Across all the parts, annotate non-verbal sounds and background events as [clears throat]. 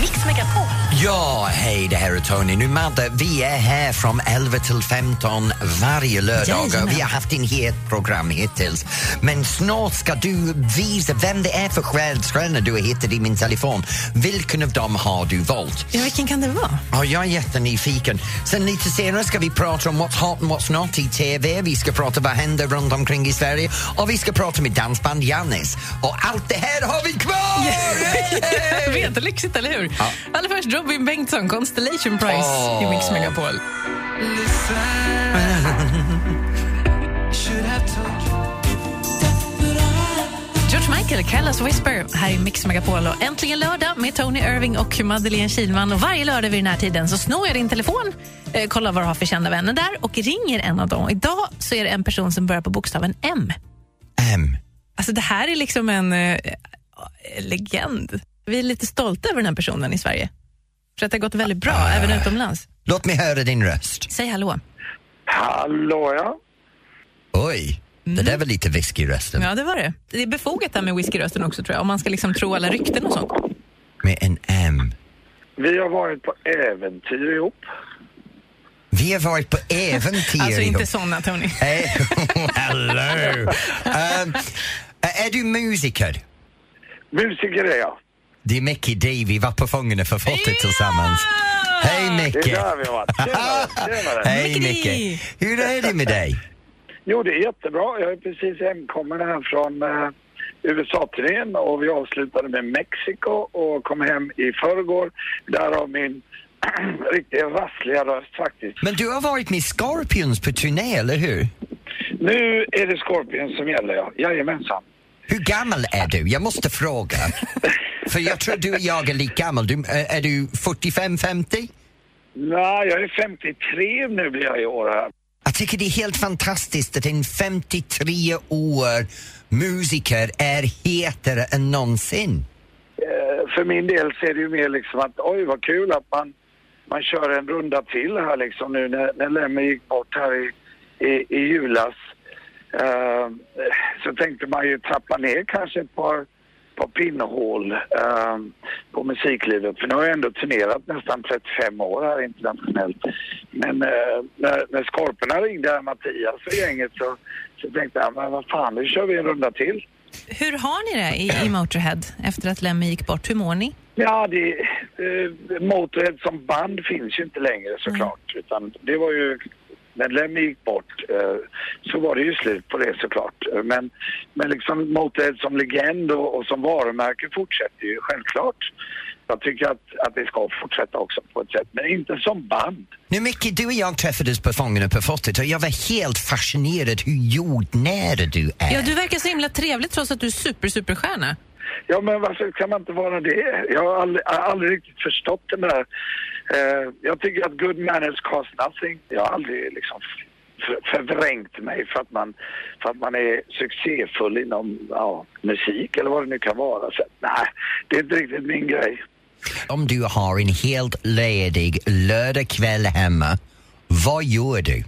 Mix Megapol. Ja, hej, det här är Tony. Nu Madde, vi är här från 11 till 15 varje lördag Jajamän. vi har haft en het program hittills. Men snart ska du visa vem det är för stjärnor du har hittat i min telefon. Vilken av dem har du valt? Ja, vilken kan det vara? Ja, jag är jättenyfiken. Sen lite senare ska vi prata om what's hot and what's not i TV. Vi ska prata vad händer runt omkring i Sverige och vi ska prata med dansband Jannis. Och allt det här har vi kvar! Jag [laughs] vet, lyxigt, eller hur? Ja. Allra först Robin Bengtsson, Constellation Prize Åh. i Mix Megapol. George Michael, Careless Whisper, här i Mix Megapol. Och äntligen lördag med Tony Irving och Madeleine Kilman. Och varje lördag vid den här tiden så snor jag din telefon, eh, kollar vad du har för kända vänner där och ringer en av dem. Idag så är det en person som börjar på bokstaven M. M. Alltså det här är liksom en eh, legend. Vi är lite stolta över den här personen i Sverige. För att det har gått väldigt bra, även utomlands. Låt mig höra din röst. Säg hallå. Hallå ja. Oj, det där var lite whisky i rösten. Ja, det var det. Det är befogat där med whiskyrösten också, tror jag. Om man ska liksom tro alla rykten och sånt. Med en M. Vi har varit på äventyr ihop. Vi har varit på äventyr Alltså inte såna, Tony. [laughs] Hey, hello! Um, [laughs] är du musiker? Musiker är jag. Det är Mickey D. Vi var på Fångarna för fortet tillsammans. Hej Det är Micke! där vi har varit. Tjenare, tjenare. [laughs] Hej. Micke! Hur är det med dig? Jo, det är jättebra. Jag är precis hemkommen här från eh, USA-turnén och vi avslutade med Mexiko och kom hem i förrgår. Därav min [clears throat] riktigt rassliga röst faktiskt. Men du har varit med Scorpions på turné, eller hur? Nu är det Scorpion som gäller, ja. Jajamensan. Hur gammal är du? Jag måste fråga. För jag tror du och jag är lika gammal. Du, är du 45-50? Nej, jag är 53 nu blir jag i år här. Jag tycker det är helt fantastiskt att en 53 år musiker är hetare än någonsin. Eh, för min del så är det ju mer liksom att oj vad kul att man, man kör en runda till här liksom nu när, när Lemmy gick bort här i, i, i julas. Eh, så tänkte man ju trappa ner kanske ett par, par pinnhål eh, på musiklivet. För nu har jag ändå turnerat nästan 35 år här internationellt. Men eh, när, när Skorporna ringde här, Mattias och gänget så, så tänkte jag, men vad fan, nu kör vi en runda till. Hur har ni det i, i Motorhead efter att Lemmy gick bort? Hur mår ni? Ja, det, eh, Motorhead som band finns ju inte längre såklart. Utan det var ju, när Lemmy gick bort eh, så var det ju slut på det såklart. Eh, Men, men liksom Motorhead som legend och, och som varumärke fortsätter ju självklart. Jag tycker att, att det ska fortsätta också på ett sätt, men inte som band. Nu Micke, du och jag träffades på Fångarna på fortet och jag var helt fascinerad hur jordnära du är. Ja, du verkar så himla trevlig trots att du är super, superstjärna. Ja, men varför kan man inte vara det? Jag har aldrig, aldrig riktigt förstått den där. Eh, jag tycker att good manners cost nothing. Jag har aldrig liksom för, förvrängt mig för att, man, för att man är succéfull inom ja, musik eller vad det nu kan vara. Så, nej, det är inte riktigt min grej. Om du har en helt ledig lördagkväll hemma, vad gör du?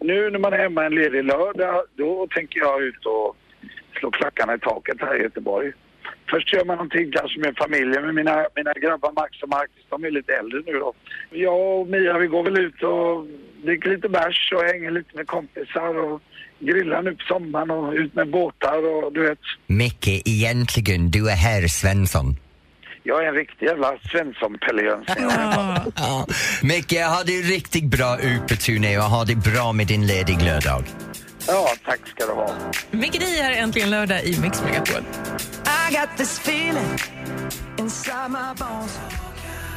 Nu när man är hemma en ledig lördag, då tänker jag ut och slå klackarna i taket här i Göteborg. Först gör man någonting kanske med familjen, med mina, mina grabbar Max och Marcus, de är lite äldre nu då. Jag och Mia, vi går väl ut och dricker lite bärs och hänger lite med kompisar och grillar nu på sommaren och ut med båtar och du vet. Micke, egentligen, du är herr Svensson. Jag är en riktig jävla Svensson-pellejönsning. Ja. Micke, ha det riktigt bra ut på turné och ha det bra med din ledig lördag. Ja, tack ska du ha. Micke Di är äntligen lördag i Mix Megapol. I got this feeling inside my bones.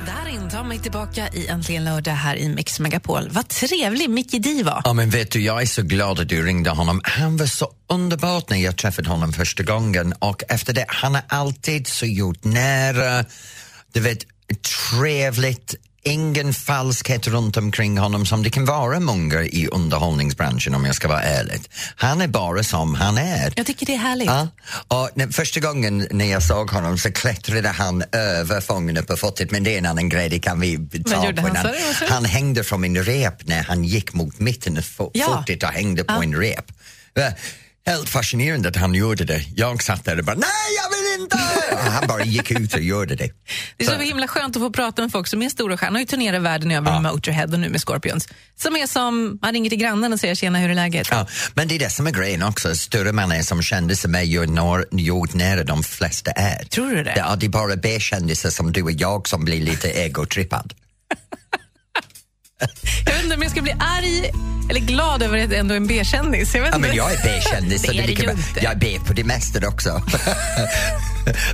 Där intar mig tillbaka i Äntligen lördag här i Mix Megapol. Vad trevlig Micke Di var. Ja, men vet du, jag är så glad att du ringde honom. Han var så underbart när jag träffade honom första gången och efter det, han är alltid så gjort nära, du vet, trevligt, ingen falskhet runt omkring honom som det kan vara många i underhållningsbranschen om jag ska vara ärlig. Han är bara som han är. Jag tycker det är härligt. Ja, och när, första gången när jag såg honom så klättrade han över Fångarna på fortet men det är en annan grej, det kan vi ta på han, du? Han hängde från en rep när han gick mot mitten av Ja. fortet och hängde på Ja. en rep. Helt fascinerande att han gjorde det. Jag satt där och bara nej, jag vill inte! Och [laughs] han bara gick ut och gjorde det. Det är så himla skönt att få prata med folk som är stora stjärnor. Han har ju turnerat världen över med Motorhead och nu med Scorpions. Som är som, man ringer till grannen och säger tjena, hur är läget? Ja, men det är det som är grejen också. Större man är som kändisar med jordnära de flesta är. Tror du det? Ja, det är bara B-kändisar som du och jag som blir lite egotrippad. Jag vet inte om jag ska bli arg eller glad över att jag ändå är en B-kändis. Jag, Ja, men jag är B-kändis. Det är det lika. Jag är B på det mesta också.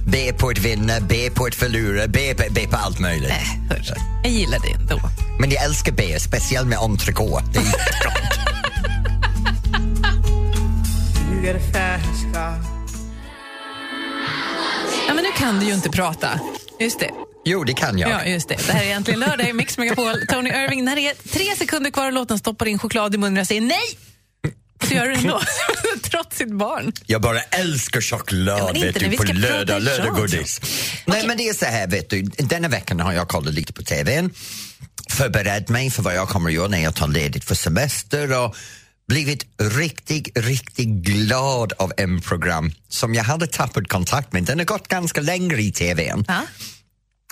B på att vinna, B på att förlora, B, B, B på allt möjligt. Nej, hör. Jag gillar det ändå. Men jag älskar B, speciellt med entrecote. Det är. [laughs] Ja, men nu kan du ju inte prata. Just det. Jo, det kan jag. Ja, just det. Det här är egentligen lördag i Mix Megapol. Tony Irving, när det är tre sekunder kvar av låten stoppar in choklad i munnen och säger nej! Så gör du ändå, [laughs] trots sitt barn. Jag bara älskar choklad Ja, vet du, på lördag, lördaggodis. Nej men det är så här vet du, denna veckan har jag kollat lite på TVn, förberett mig för vad jag kommer att göra när jag tar ledigt för semester och blivit riktigt, riktigt glad av en program som jag hade tappat kontakt med. Den har gått ganska längre i TVn. Ja.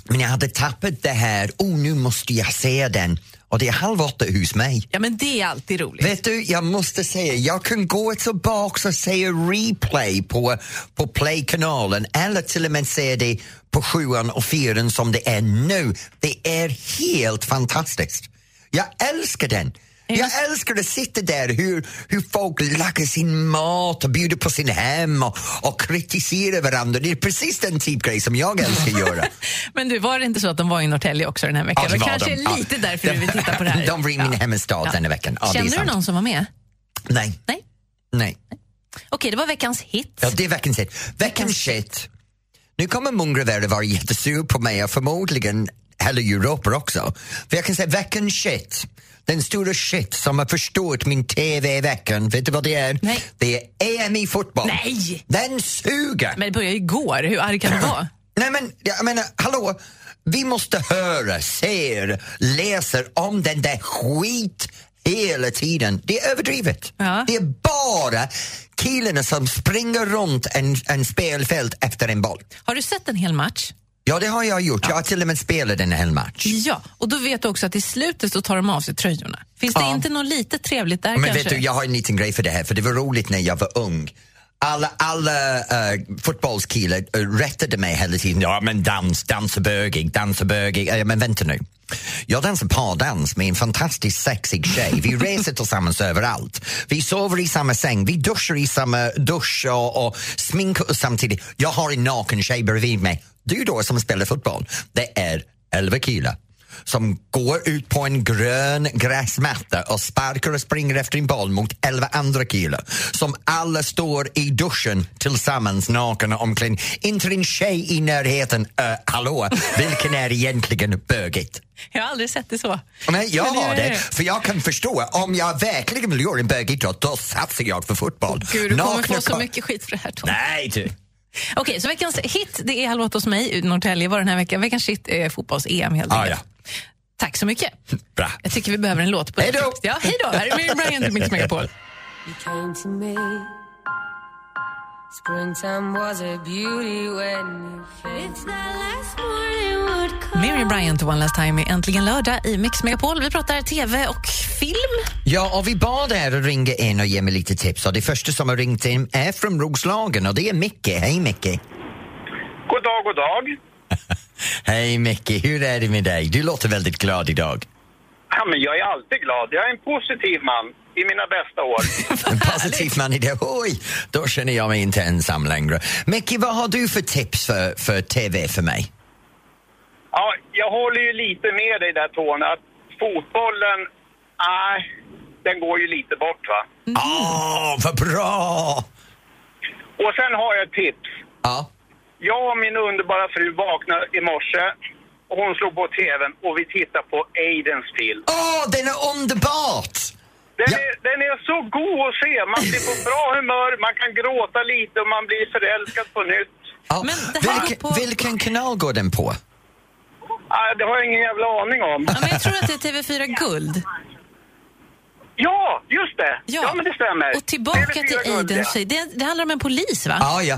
Men jag hade tappat det här, oh nu måste jag se den. Och det är halv åtta hos mig. ja, men det är alltid roligt. Vet du, jag måste säga, jag kan gå tillbaka och se replay på, på Play-kanalen eller till och med se det på sjuan och fyran som det är nu. Det är helt fantastiskt. Jag älskar den. Jag älskar att sitta där, hur, hur folk lagar sin mat och bjuder på sin hem och, och kritiserar varandra. Det är precis den typ grej som jag älskar att göra. [laughs] Men du, var det inte så att de var i Norrtälje också den här veckan? Ja, det kanske de. är lite Ja. därför du vill titta på det här. [laughs] De var i min Ja. hemstad Ja. denna veckan. Ja, Kände du någon som var med? Nej. Nej? Nej. Okej, det var veckans hit. Ja, det är veckans hit. Veckans shit. Nu kommer Mungrevär vara jättesur på mig och förmodligen hela Europa också. För jag kan säga veckans shit. Den stora shit som har förstört min TV i veckan, vet du vad det är? Nej. Det är EM i fotboll. Nej! Den suger! Men det började igår. Hur arg kan du vara? [laughs] Nej men, jag menar, hallå! Vi måste höra, se, läsa om den där skit hela tiden. Det är överdrivet. Ja. Det är bara killarna som springer runt en, en spelfält efter en boll. Har du sett en hel match? Ja, det har jag gjort. Jag har till och med spelat en hel match. Ja, och då vet du också att i slutet så tar de av sig tröjorna. Finns det Ja. inte något lite trevligt där Men kanske? vet du, jag har en liten grej för det här, för det var roligt när jag var ung. Alla, alla uh, fotbollskillar uh, rättade mig hela tiden. Ja, men dans, dans är bögig, dans är bögig. Ja, men vänta nu. Jag dansar pardans med en fantastiskt sexig tjej. Vi [laughs] reser tillsammans överallt. Vi sover i samma säng, vi duschar i samma dusch och, och sminkar oss samtidigt. Jag har en naken tjej bredvid mig. Du då som spelar fotboll, det är 11 killar som går ut på en grön gräsmatta och sparkar och springer efter en boll mot elva andra killar som alla står i duschen tillsammans nakna omkring. Inte en tjej i närheten. Uh, hallå, vilken är egentligen bögigt? Jag har aldrig sett det så. Nej, jag har det, för jag kan förstå om jag verkligen vill göra en bögidrott, då satsar jag på fotboll. Gud, du kommer Nakna få så mycket skit för det här Tom. Nej, du. Okej, så veckans hit det är Halv åtta hos mig i Norrtälje var den här veckan. Veckans hit är fotbolls-EM helt Ah, enkelt. Tack så mycket. [laughs] Bra. Jag tycker vi behöver en låt på Hej det. då! Ja, hej då! Här är Miriam Bryant i Mix Megapol. You came to me. Springtime was a beauty when you came. It's that last morning would come. Miriam Bryant och One Last Time är äntligen lördag i Mix Megapol. Vi pratar TV och film. Ja, och vi bad er att ringa in och ge mig lite tips. Och det första som har ringt in är från Roslagen och det är Micke. Hej Micke! God dag, god dag. [laughs] Hej Micke, hur är det med dig? Du låter väldigt glad idag. Ja, men jag är alltid glad. Jag är en positiv man i mina bästa år. [laughs] En positiv man i det. Oj, då känner jag mig inte ensam längre. Micke, vad har du för tips för, för TV för mig? Ja, jag håller ju lite med dig där Tony, att fotbollen, nej, den går ju lite bort va. Åh, vad bra! Och sen har jag ett tips. Ja, Jag och min underbara fru vaknade i morse och hon slog på TVn och vi tittade på Aidens film. Åh, den är underbart! Den, Ja. är, den är så god att se. Man blir på bra humör, man kan gråta lite och man blir förälskad på nytt. Ja, Men det här vilken, på- vilken kanal går den på? Ah, det har jag ingen jävla aning om. Ja, men jag tror att det är TV4 Guld. Ja, just det! Ja. Ja, men det stämmer. Och tillbaka TV4 till Guld, Aidens ja. Det, det handlar om en polis, va? Ja, ja.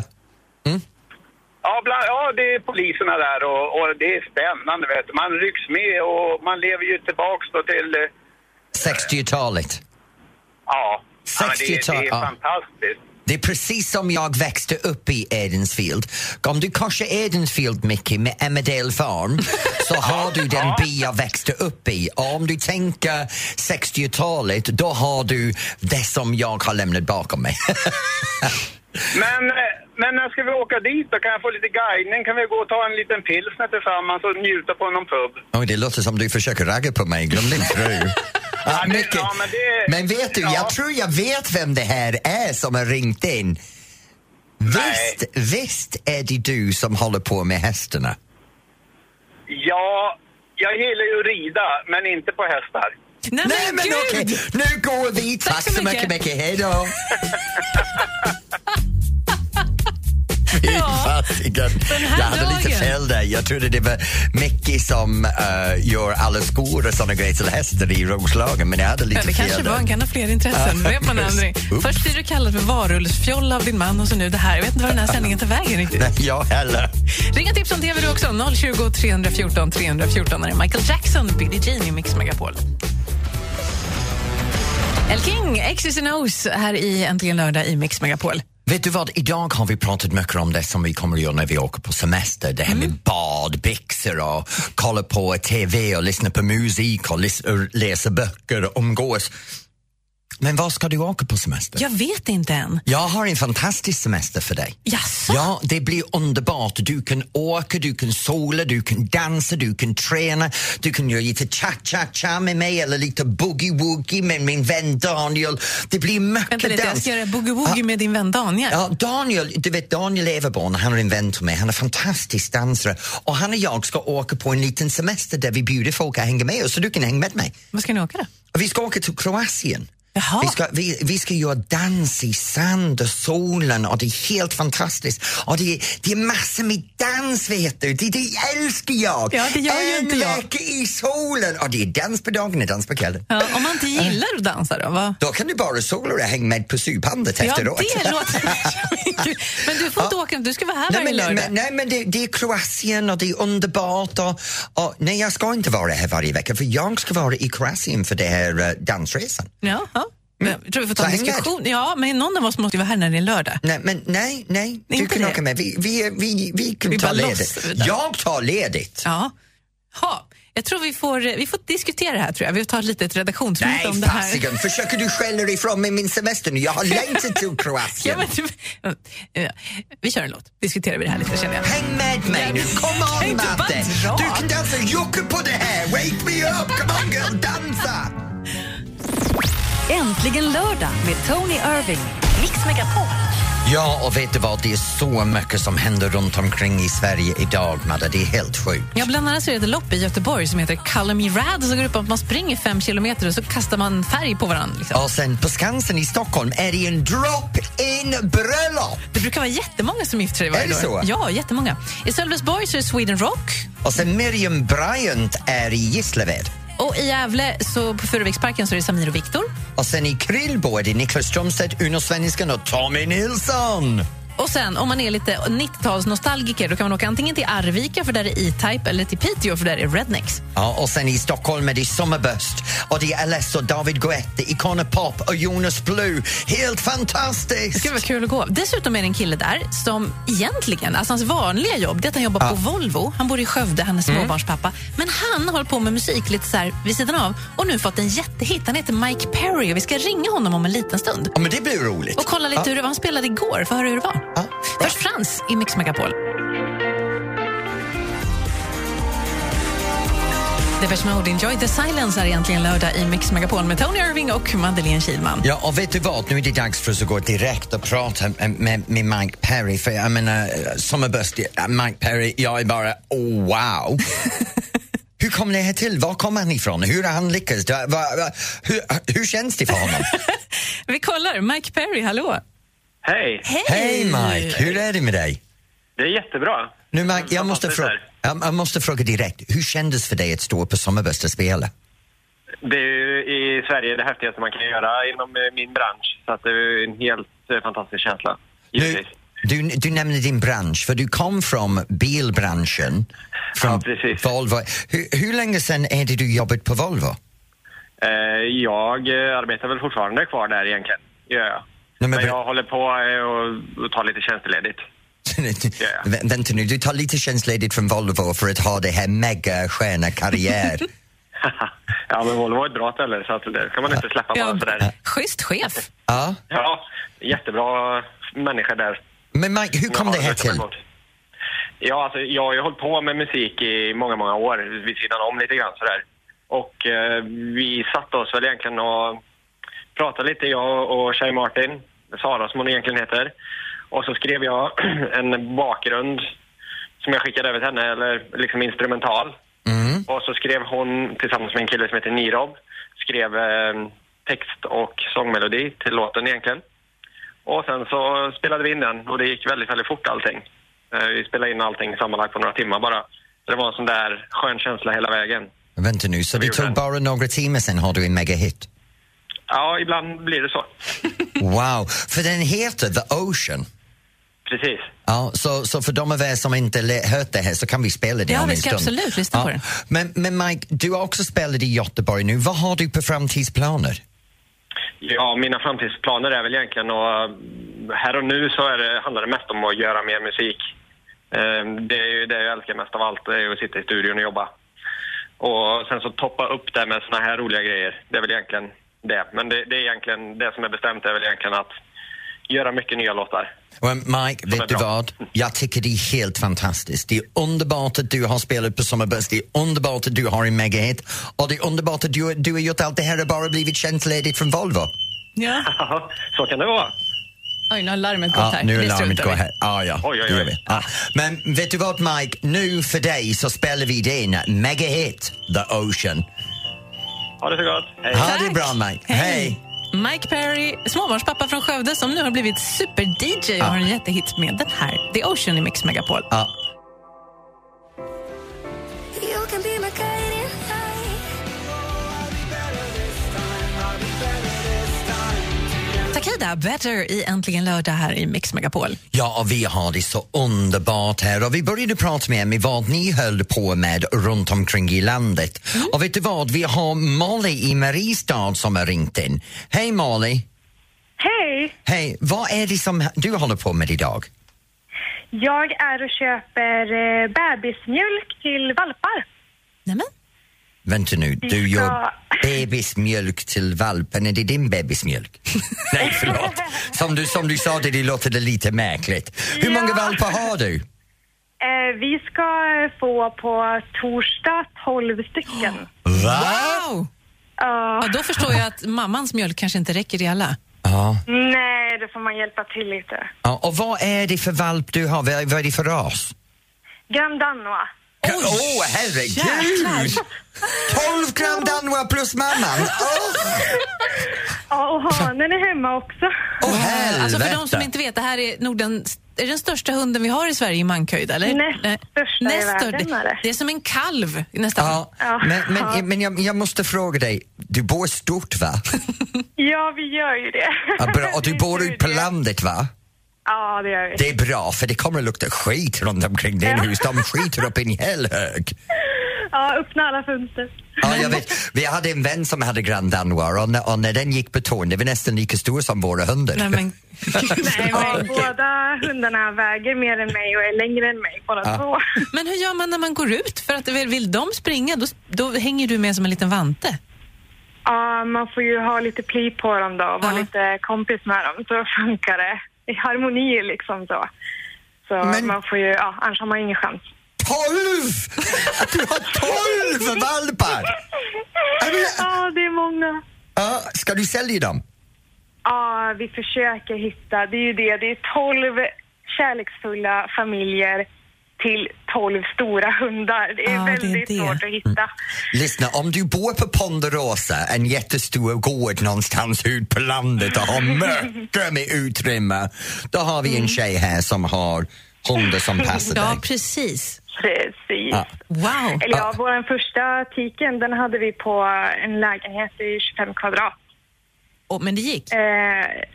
Ja, bland, ja, det är poliserna där och, och det är spännande. Vet du. Man rycks med och man lever ju tillbaks då till... eh, 60-talet. Ja, ja men det, 60-tal, det är fantastiskt. Det är precis som jag växte upp i Edensfield. Om du korsar Edensfield, Mickey, med Emmerdale Farm [laughs] så har du den by jag växte upp i. Och om du tänker 60-talet, då har du det som jag har lämnat bakom mig. [laughs] Men, men när ska vi åka dit då? Kan jag få lite guidning? Kan vi gå och ta en liten pilsner tillsammans och njuta på någon pub? Oj, det låter som du försöker ragga på mig. Glöm din fru. [laughs] Ja, det- Micke, ja, men det- men vet du, ja. jag tror jag vet vem det här är som har ringt in. Visst, visst är det du som håller på med hästarna? Ja, jag gillar ju att rida, men inte på hästar. Nej, Nej men gud! okej, nu går vi. Tack Tack så mycket, mycket. mycket. Hej då. [laughs] Ja, fasiken. här Jag hade lite fel där. Jag trodde det var Mickey som uh, gör alla skor och såna grejer till hästar i Roslagen, men jag hade lite Ja, det fel kanske var, han kan ha fler intressen. Vet man [laughs] aldrig. Först blir du kallad för varullsfjoll av din man och så nu det här. Jag vet inte var den här sändningen tar vägen riktigt. Nej, jag heller. Ringa tips om TV du också. 020 314 314 när det är Michael Jackson, Billie Jean i Mix Megapol. El King, X's and O's här i Äntligen lördag i Mix Megapol. Vet du vad, idag har vi pratat mycket om det som vi kommer att göra när vi åker på semester. Det här med bad, byxor och kolla på TV och lyssna på musik och läsa böcker och umgås. Men var ska du åka på semester? Jag vet inte än. Jag har en fantastisk semester för dig. Jaså? Ja, det blir underbart. Du kan åka, du kan sola, du kan dansa, du kan träna, du kan göra lite cha-cha-cha med mig eller lite boogie-woogie med min vän Daniel. Det blir mycket Vänta lite, jag dans. ska göra boogie-woogie med din vän Daniel. Ja, Daniel, du vet Daniel Everborn, han är en vän till mig, han är fantastisk dansare och han och jag ska åka på en liten semester där vi bjuder folk att hänga med oss så du kan hänga med mig. Vad ska ni åka då? Vi ska åka till Kroatien. Jaha. Vi ska, vi, vi ska göra dans i sand och solen och det är helt fantastiskt. Och det, är- det är massor med dans vet du, det, det älskar jag! Ja, det gör ju inte jag. i solen och det är dans på dagen och dans på kvällen. Ja, om man inte gillar att dansa då? Vad? Då kan du bara sola och hänga med på sypandet Ja, efteråt. det [laughs] låter. [laughs] Men du får inte åka, du ska vara här Nej varje men, lördag. men, nej, men det, det är Kroatien och det är underbart. Och, och, nej, jag ska inte vara här varje vecka för jag ska vara i Kroatien för det här uh, dansresan. Ja, ja. Jag tror vi får ta en diskussion. Ja, men någon av oss måste ju vara här när det är lördag. Nej, men nej, nej. Du Inte kan det. åka med. Vi, vi, vi, vi kan Vi ta bara ledigt. Jag tar ledigt. Ja. Ha. Jag tror vi får, vi får diskutera det här. tror jag. Vi tar ett litet redaktionsmöte Nej, om det här. fasiken. Försöker du skälla ifrån mig min semester nu? Jag har längtat till [laughs] Kroatien. Ja, men, du- ja, [laughs] vi kör en låt. Diskuterar vi det här lite känner jag. Häng med mig nu, kom Kan on inte bara Matte! dra. Du kan dansa jocke på det här! Wake me up! Come on girl, dansa! Äntligen lördag med Tony Irving. Mix Megapol. Ja, och vet du vad? Det är så mycket som händer runt omkring i Sverige idag, Madde. Det är helt sjukt. Ja, bland annat så är det ett lopp i Göteborg som heter Color Me Rad. Så går på att man springer fem kilometer och så kastar man färg på varandra. Liksom. Och sen på Skansen i Stockholm är det en drop-in bröllop! Det brukar vara jättemånga som gifter sig varje Är det år. så? Ja, jättemånga. I Sölvesborg så är det Sweden Rock. Och sen Miriam Bryant är i Gislaved. Och i Gävle, så på Furuviksparken, så är det Samir och Viktor. Och sen i Krylbo är det Niklas Strömstedt, Uno Svensson och Tommy Nilsson. Och sen om man är lite 90-talsnostalgiker då kan man åka antingen till Arvika för där är E-Type eller till Piteå för där är Rednecks. Ja, och sen i Stockholm är det Summerbust och det är LS och David Guetta, Icona Pop och Jonas Blue. Helt Det fantastiskt! ska vara kul att gå. Dessutom är det en kille där som egentligen, alltså hans vanliga jobb det är att han jobbar på Volvo. Han bor i Skövde, han är småbarnspappa. Men han håller på med musik lite så här vid sidan av och nu fått en jättehit. Han heter Mike Perry och vi ska ringa honom om en liten stund. Ja, men det blir roligt. Och kolla lite hur det var. Han spelade igår. Få höra hur det var. Ja. Först Frans i Mix Megapol. Depeche Mode, Enjoy the Silence är egentligen lördag i Mix Megapol med Tony Irving och Madeleine Kilman. Ja, och vet du vad? Nu är det dags för oss att gå direkt och prata med, med Mike Perry. För jag menar, Summerbust, ja, Mike Perry, jag är bara oh, wow. [laughs] hur kom det här till? Var kom han ifrån? Hur har han lyckats? Hur, hur känns det för honom? [laughs] Vi kollar. Mike Perry, hallå. Hej! Hej! Hej Mike, hur är det med dig? Det är jättebra. Nu Mike, jag måste, fråga, jag, måste fråga direkt. Hur kändes för dig att stå på Summerbust och spela? Det är ju i Sverige det häftigaste man kan göra inom eh, min bransch. Så att det är en helt eh, fantastisk känsla. Nu, Givetvis. du, du nämnde din bransch, för du kom från bilbranschen, från Ja, precis. Volvo. Hur, hur länge sedan är det du jobbat på Volvo? Eh, jag arbetar väl fortfarande kvar där egentligen. Gör jag. Nej, men men jag håller på eh, och, tar lite tjänstledigt. [laughs] Ja. Vä- Vänta nu, du tar lite tjänstledigt från Volvo för att ha det här mega-stjärna-karriär. [laughs] [laughs] ja, men Volvo är ett bra ställe så att det kan man inte släppa bara Ja, sådär. schysst chef. ja. Ja, jättebra människor där. Men Mike, hur kom Ja, det här till? Ja, alltså, jag har ju hållit på med musik i många, många år vid sidan om lite grann sådär. Och eh, vi satte oss väl egentligen och pratade lite, jag och Tjej Martin, Sara som hon egentligen heter. Och så skrev jag [clears throat] en bakgrund som jag skickade över till henne, eller liksom instrumental. Mm. Och så skrev hon tillsammans med en kille som heter Nirob, skrev eh, text och sångmelodi till låten egentligen. Och sen så spelade vi in den och det gick väldigt, väldigt fort allting. Eh, vi spelade in allting sammanlagt på några timmar bara. Så det var en sån där skön känsla hela vägen. Vänta nu, så det tog bara några timmar sen har du en megahit? Ja, ibland blir det så. Wow, för den heter The Ocean. Precis. Ja, så, så för de av er som inte hört det här så kan vi spela det Ja, om vi en ska stund. absolut lyssna på det. Men, men Mike, du har också spelat i Göteborg nu. Vad har du på framtidsplaner? Ja, mina framtidsplaner är väl egentligen och här och nu så är det, handlar det mest om att göra mer musik. Eh, Det är ju det jag älskar mest av allt, det är att sitta i studion och jobba. Och sen så toppa upp det med såna här roliga grejer. Det är väl egentligen det. Men det, det är egentligen, det som är bestämt är väl egentligen att göra mycket nya låtar. Och Mike, vet du vad? Jag tycker det är helt fantastiskt. Det är underbart att du har spelat på Sommarbuss, det är underbart att du har en megahit och det är underbart att du, du har gjort allt det här och bara blivit tjänstledigt från Volvo. Ja. [laughs] så kan det vara. Oj, nu har larmet gått Ja, här. nu är larmet vi. här. Ah, ja, Oj. Ja. Men vet du vad Mike, nu för dig så spelar vi din megahit, The Ocean. Ha det så gott. Hej. Ha det bra Mike. Hej. Hej. Mike Perry, småbarnspappa från Skövde som nu har blivit super-DJ och har en jättehit med den här, The Ocean i Mix Megapol. Ja. Takida, Better i Äntligen lördag här i Mix Megapol. Ja, och vi har det så underbart här och vi började prata med med vad ni höll på med runt omkring i landet. Och vet du vad, vi har Molly i Mariestad som har ringt in. Hej Molly! Hej! Hej, vad är det som du håller på med idag? Jag är och köper eh, bebismjölk till valpar. Nämen. Vänta nu, du ska- gör bebismjölk till valpen, är det din bebismjölk? [laughs] Nej, förlåt. Som du, som du sa det, det låter det lite märkligt. Hur många Ja. valpar har du? Eh, vi ska få på torsdag 12 stycken. Va? Wow! Ja. Ja, då förstår jag att mammans mjölk kanske inte räcker i alla. Ja. nej, då får man hjälpa till lite. ja. Och vad är det för valp du har? Vad vad är det för ras? Grand Danois. Åh, oh, herregud! jäklar. 12 gram Danois plus mamman! Åh, Ja, och hanen är hemma också. oh, helvete! Alltså för de som inte vet, det här är nog den, är den största hunden vi har i Sverige i mankhöjd, eller? Näst största i Näst världen största. är det. Det är som en kalv nästan. Ja, Ja. men, Ja. men, men jag, jag måste fråga dig, du bor stort va? Ja, vi gör ju det. Ja, bra. Och du [laughs] Vi bor ute på det. landet va? Ja, det gör vi. Det är bra för det kommer att lukta skit runt omkring din hus. De skiter upp i en hel hög. Ja, öppna alla fönster. Ja, jag vet. Vi hade en vän som hade Grand Danois och när, och när den gick på tån, det var nästan lika stor som våra hundar. Nej, men, [laughs] Nej, men båda hundarna väger mer än mig och är längre än mig, båda Ja. två. [laughs] men hur gör man när man går ut? För att vill, vill de springa, då, då hänger du med som en liten vante. Ja, man får ju ha lite pli på dem då och vara Ja. lite kompis med dem så funkar det. I harmoni liksom så. Så Men- man får ju, ja, annars har man ingen chans. 12! Att du har 12 valpar! [laughs] Ja, det är många. Ja, ska du sälja dem? Ja, vi försöker hitta, det är ju det, det är 12 kärleksfulla familjer till 12 stora hundar. Det är Ja, det är väldigt det. svårt att hitta. Lyssna, om du bor på Ponderosa, en jättestor gård någonstans ut på landet och har mycket med utrymme, då har vi en tjej här som har hundar som passar Ja, dig. precis. Precis. Ja. Wow. Eller ja, vår första tiken den hade vi på en lägenhet i 25 kvadrat. Och, men det gick? Eh,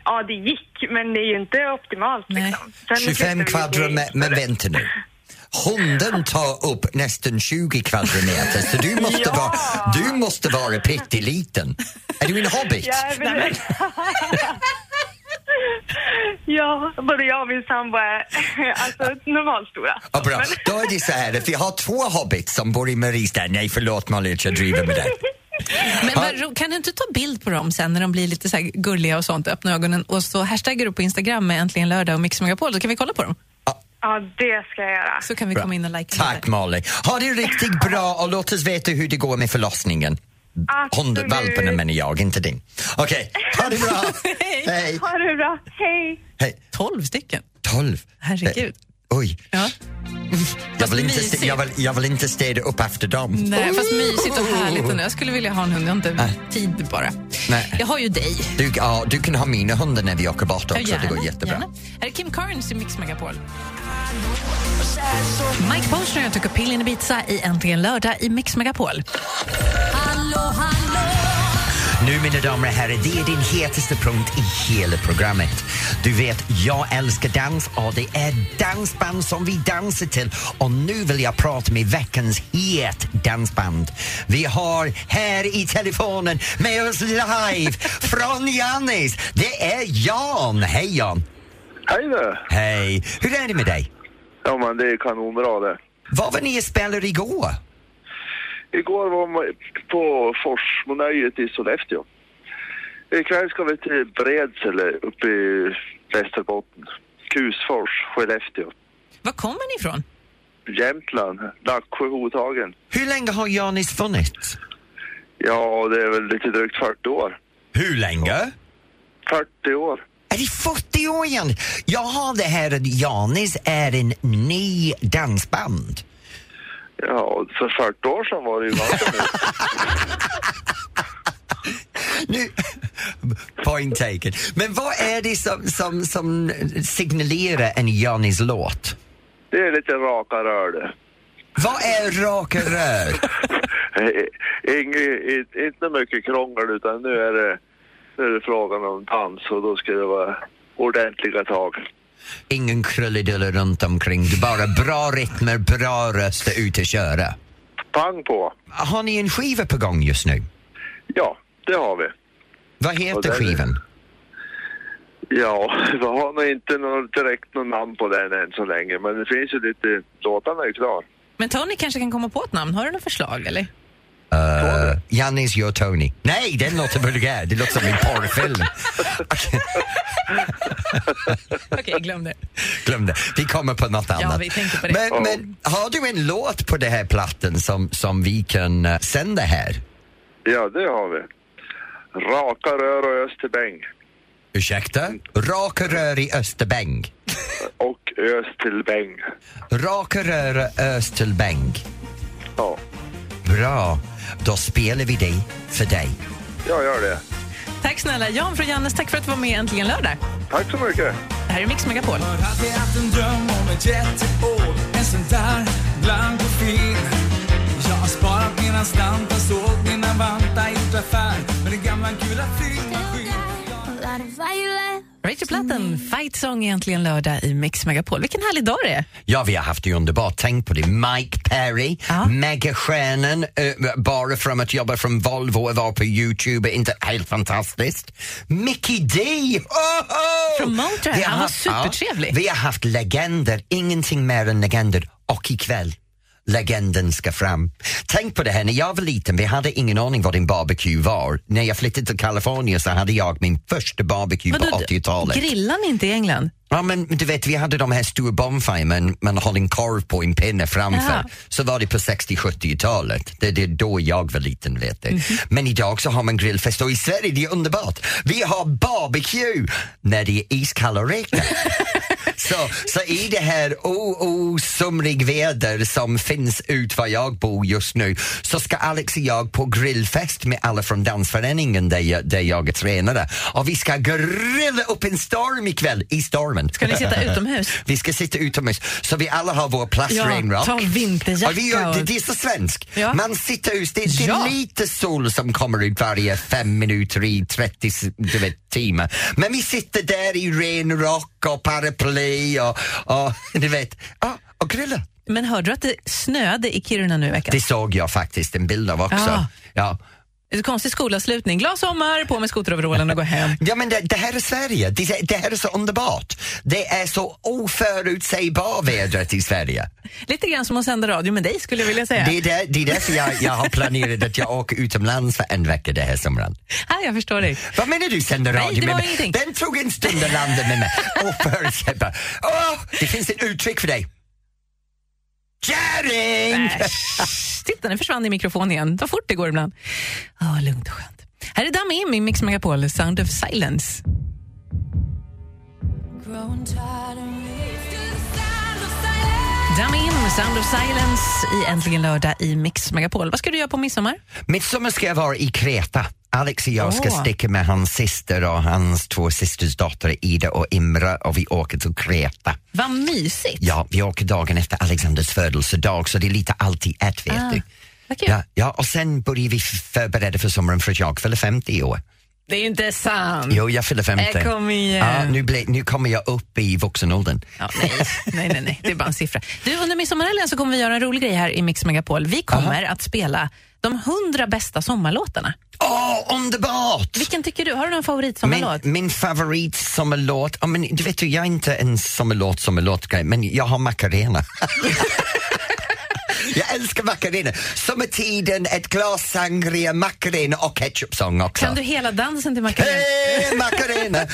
ja, det gick, men det är ju inte optimalt. Nej. Liksom. Sen 25 flyttade vi kvadrat, men vänta nu. Hunden tar upp nästan 20 kvadratmeter så du måste, Ja. vara, du måste vara pytteliten. Är du en hobbit? Ja, men... ja, både jag och min sambo är alltså normalstora. Ja, bra. Då är det så här att vi har två hobbits som bor i Mariestad. Nej, förlåt att jag driver med dig. Men ro- kan du inte ta bild på dem sen när de blir lite så här gulliga och sånt, öppna ögonen och så hashtaggar du på Instagram med Äntligen lördag och Mix Megapol så kan vi kolla på dem. Ja, det ska jag göra. Så kan vi Bra. komma in och likea Tack lite. Molly. Ha det riktigt bra och låt oss veta hur det går med förlossningen. Absolut. Hundvalparna menar jag, inte din. Okej, ha det bra. [laughs] Hej. Ha det bra. Hej! Hej. 12 stycken. 12. Herregud. Oj. Ja. Jag vill, inte, mysigt. jag, vill, jag vill inte städa upp efter dem. Nej, fast mysigt och härligt. Jag skulle vilja ha en hund, jag har inte Nej. tid bara. Nej. Jag har ju dig. Du, ja, du kan ha mina hundar när vi åker bort också, Ja, det går jättebra. gärna. Är Kim Carnes i Mix Megapol. Mike Posner och Tucker Pill in Ibiza i Äntligen lördag i Mix Megapol. Nu mina damer och herrar, det är din hetaste punkt i hela programmet. Du vet, jag älskar dans och det är dansband som vi dansar till. Och nu vill jag prata med veckans het dansband. Vi har här i telefonen med oss live från Jannis. Det är Jan. Hej Jan! Hej där! Hej! Hur är det med dig? Ja men det är kanonbra det. Vad var ni och spelade igår? Igår var man på Forsmonöjet i Sollefteå. Ikväll ska vi till Bredsele uppe i Västerbotten. Kusfors, Skellefteå. Var kommer ni ifrån? Jämtland, Laxå, Hotagen. Hur länge har Janis funnits? Ja, det är väl lite drygt 40 år. Hur länge? 40 år. Är det 40 år igen? Jag har det här att Janis är en ny dansband. Ja, för 40 år sedan var det ju mycket. [laughs] Nu, point taken. Men vad är det som, som, som signalerar en Janis låt? Det är lite raka rör det. Vad är raka rör? [laughs] Inget, inte mycket krångel utan nu är det, nu är det frågan om dans och då ska det vara ordentliga tag. Ingen krullidullar runt omkring, det är bara bra rytmer, bra röster ut och köra. Pang på! Har ni en skiva på gång just nu? Ja, det har vi. Vad heter skivan? Ja, [laughs] vi har nog inte något, direkt något namn på den än så länge men det finns ju lite, låtarna är klar. Men Tony kanske kan komma på ett namn. Har du något förslag eller? Uh, Jannis gör Tony. Nej, den låter vulgär. Det låter som en porrfilm. [laughs] [laughs] Okej, glöm det. Glöm det. Vi kommer på något annat. vi tänker på det. Men, men har du en låt på den här plattan som, som vi kan uh, sända här? Ja, det har vi. Raka rör och Österbäng. Ursäkta? Raka rör i Österbäng. [laughs] Och Östelbäng. Raka rör och Östelbäng. Ja, Bra. Då spelar vi det för dig. jag gör det. Tack snälla Jan från Jannes, tack för att du var med Äntligen lördag. Tack så mycket. Det här är Mix Megapol. Jag Rachel Platten, Fight Song Äntligen lördag i Mix Megapol. Vilken härlig dag det är. Ja, vi har haft det underbart. Tänk på det. Mike Perry, Ja. megastjärnan, eh, bara från att jobba från Volvo och vara på Youtube, inte helt fantastiskt. Mickey D! Oh, oh! Från Motörhead. Han var haft- ja, supertrevlig. vi har haft legender, ingenting mer än legender. Och ikväll, legenden ska fram. Tänk på det här, när jag var liten, vi hade ingen aning vad en barbecue var. När jag flyttade till Kalifornien så hade jag min första barbecue på 80-talet. grillar ni inte i England? Ja men du vet vi hade de här stora bonfire men man höll en korv på en pinne framför. Jaha. Så var det på 60-70-talet. Det, det är då jag var liten vet du. Men idag så har man grillfest och i Sverige det är underbart. Vi har barbecue när det är iskalla räkor. [laughs] så, så i det här oh, oh, väder som finns ut var jag bor just nu så ska Alex och jag på grillfest med alla från dansföreningen där jag, där jag är tränare och vi ska grilla upp en storm ikväll i stormen. Värmen. Ska ni sitta utomhus? [laughs] vi ska sitta utomhus, så vi alla har vår Ja, plastregnrock. ta vinterjacka Och vi gör, det, och- det är så svenskt. Ja. Man sitter ut, det, det är Ja. lite sol som kommer ut varje fem minuter i 30 s- du vet, timmar. Men vi sitter där i regnrock och paraply och, och du vet, ja, och grillar. Men hörde du att det snöade i Kiruna nu i veckan? Det såg jag faktiskt en bild av också. Ja. Ja. Det är konstig skolavslutning. Glad sommar, på med skoteroverallen och gå hem. [laughs] Ja men det, det här är Sverige, det, det här är så underbart. Det är så oförutsägbart vädret i Sverige. Lite grann som att sända radio med dig skulle jag vilja säga. Det är, där, det är därför jag, jag har planerat att jag åker utomlands för en vecka det här sommaren. [laughs] Ah, jag förstår dig. Vad menar du Nej, radio det med var mig? ingenting. Den tog en stund att landa med mig. [laughs] Oförutsägbar. Åh, det finns ett uttryck för dig. Kärring! Titta, den försvann i mikrofonen igen. Vad fort det går ibland. Oh, lugnt och skönt. Här är Dami i Mix Megapol, Sound of Silence. Dami Im, Sound of Silence i Äntligen lördag i Mix Megapol. Vad ska du göra på midsommar? Midsommar ska jag vara i Kreta. Alex och jag ska Åh. sticka med hans syster och hans två systers dotter Ida och Imra och vi åker till Kreta. Vad mysigt! Ja, vi åker dagen efter Alexanders födelsedag så det är lite allt i ett vet Ah, du. kul. Ja, ja, och sen börjar vi förbereda för sommaren för att jag fyller 50 i år. Det är inte sant! Jo, jag fyller 50. Äh, kom igen. Ja, nu, ble, nu kommer jag upp i vuxenåldern. Ja, nej, nej, nej, nej, det är bara en siffra. Du, under midsommarhelgen så kommer vi göra en rolig grej här i Mix Megapol. Vi kommer att spela de hundra bästa sommarlåtarna. Åh, underbart! Vilken tycker du? Har du någon Min, favoritsommarlåt? min favorit sommarlåt, ja, men, du vet jag är inte en sommarlåt sommarlåt men jag har Macarena. [laughs] jag älskar Macarena. Sommartiden, ett glas sangria, Macarena och ketchupsång också. Kan du hela dansen till Macarena? Hey, Macarena!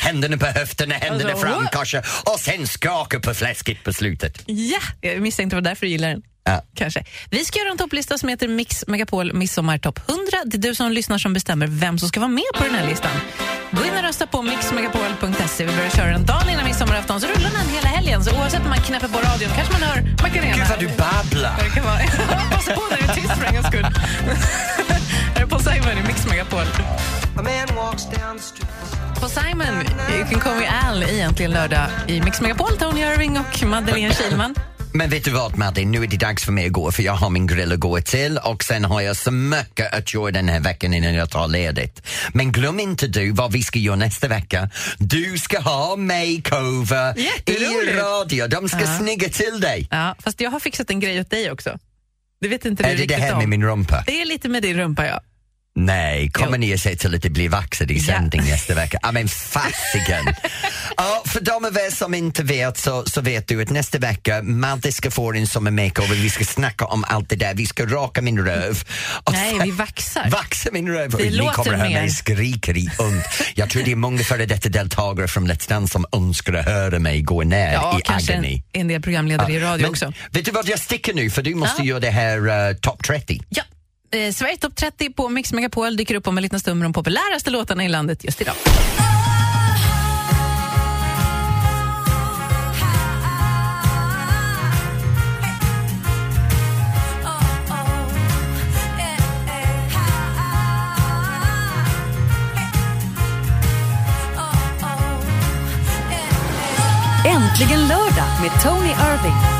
Händerna på höfterna, händerna fram, what? kanske och sen skaka på fläsket på slutet. Ja, jag misstänkte det var därför du gillar den. Ja. Kanske. Vi ska göra en topplista som heter Mix Megapol Midsommar Topp 100. Det är du som lyssnar som bestämmer vem som ska vara med på den här listan. Gå in och rösta på mixmegapol.se. Vi börjar köra den dagen innan midsommarafton, så rullar den hela helgen. Så oavsett om man knäpper på radion kanske man hör Macarena. Gud vad du babblar! [laughs] Passa på när det är tyst för en gångs skull. Här [laughs] är Paul Simon i Mix Megapol. Paul Simon, You can call me Al i Äntligen lördag i Mix Megapol. Tony Irving och Madeleine Kilman. Men vet du vad Madde, nu är det dags för mig att gå för jag har min grill att gå till och sen har jag så mycket att göra den här veckan innan jag tar ledigt. Men glöm inte du vad vi ska göra nästa vecka. Du ska ha makeover i radio. De ska Ja. snygga till dig. Ja, fast jag har fixat en grej åt dig också. Det vet inte du Är det det här om. med min rumpa? Det är lite med din rumpa, ja. Nej, kommer ni att se till att det blir vaxad i Ja. sändning nästa vecka? Ja men fasiken! ja, för de av er som inte vet så, så vet du att nästa vecka Madde ska få en sommarmakeover, vi ska snacka om allt det där, vi ska raka min röv. Och Nej, vi vaxar. Vaxa min röv. Det Ni låter kommer att höra mig skrika i und. Jag tror det är många före detta deltagare från Let's Dance som önskar att höra mig gå ner Ja, i kanske en, agony. en del programledare i radio Men också. Vet du vad jag sticker nu för du måste Ja. göra det här uh, Top 30. Ja. Eh, Sverige topp 30 på Mix Megapol dyker upp om en liten stund med de populäraste låtarna i landet just idag. Äntligen lördag med Tony Irving.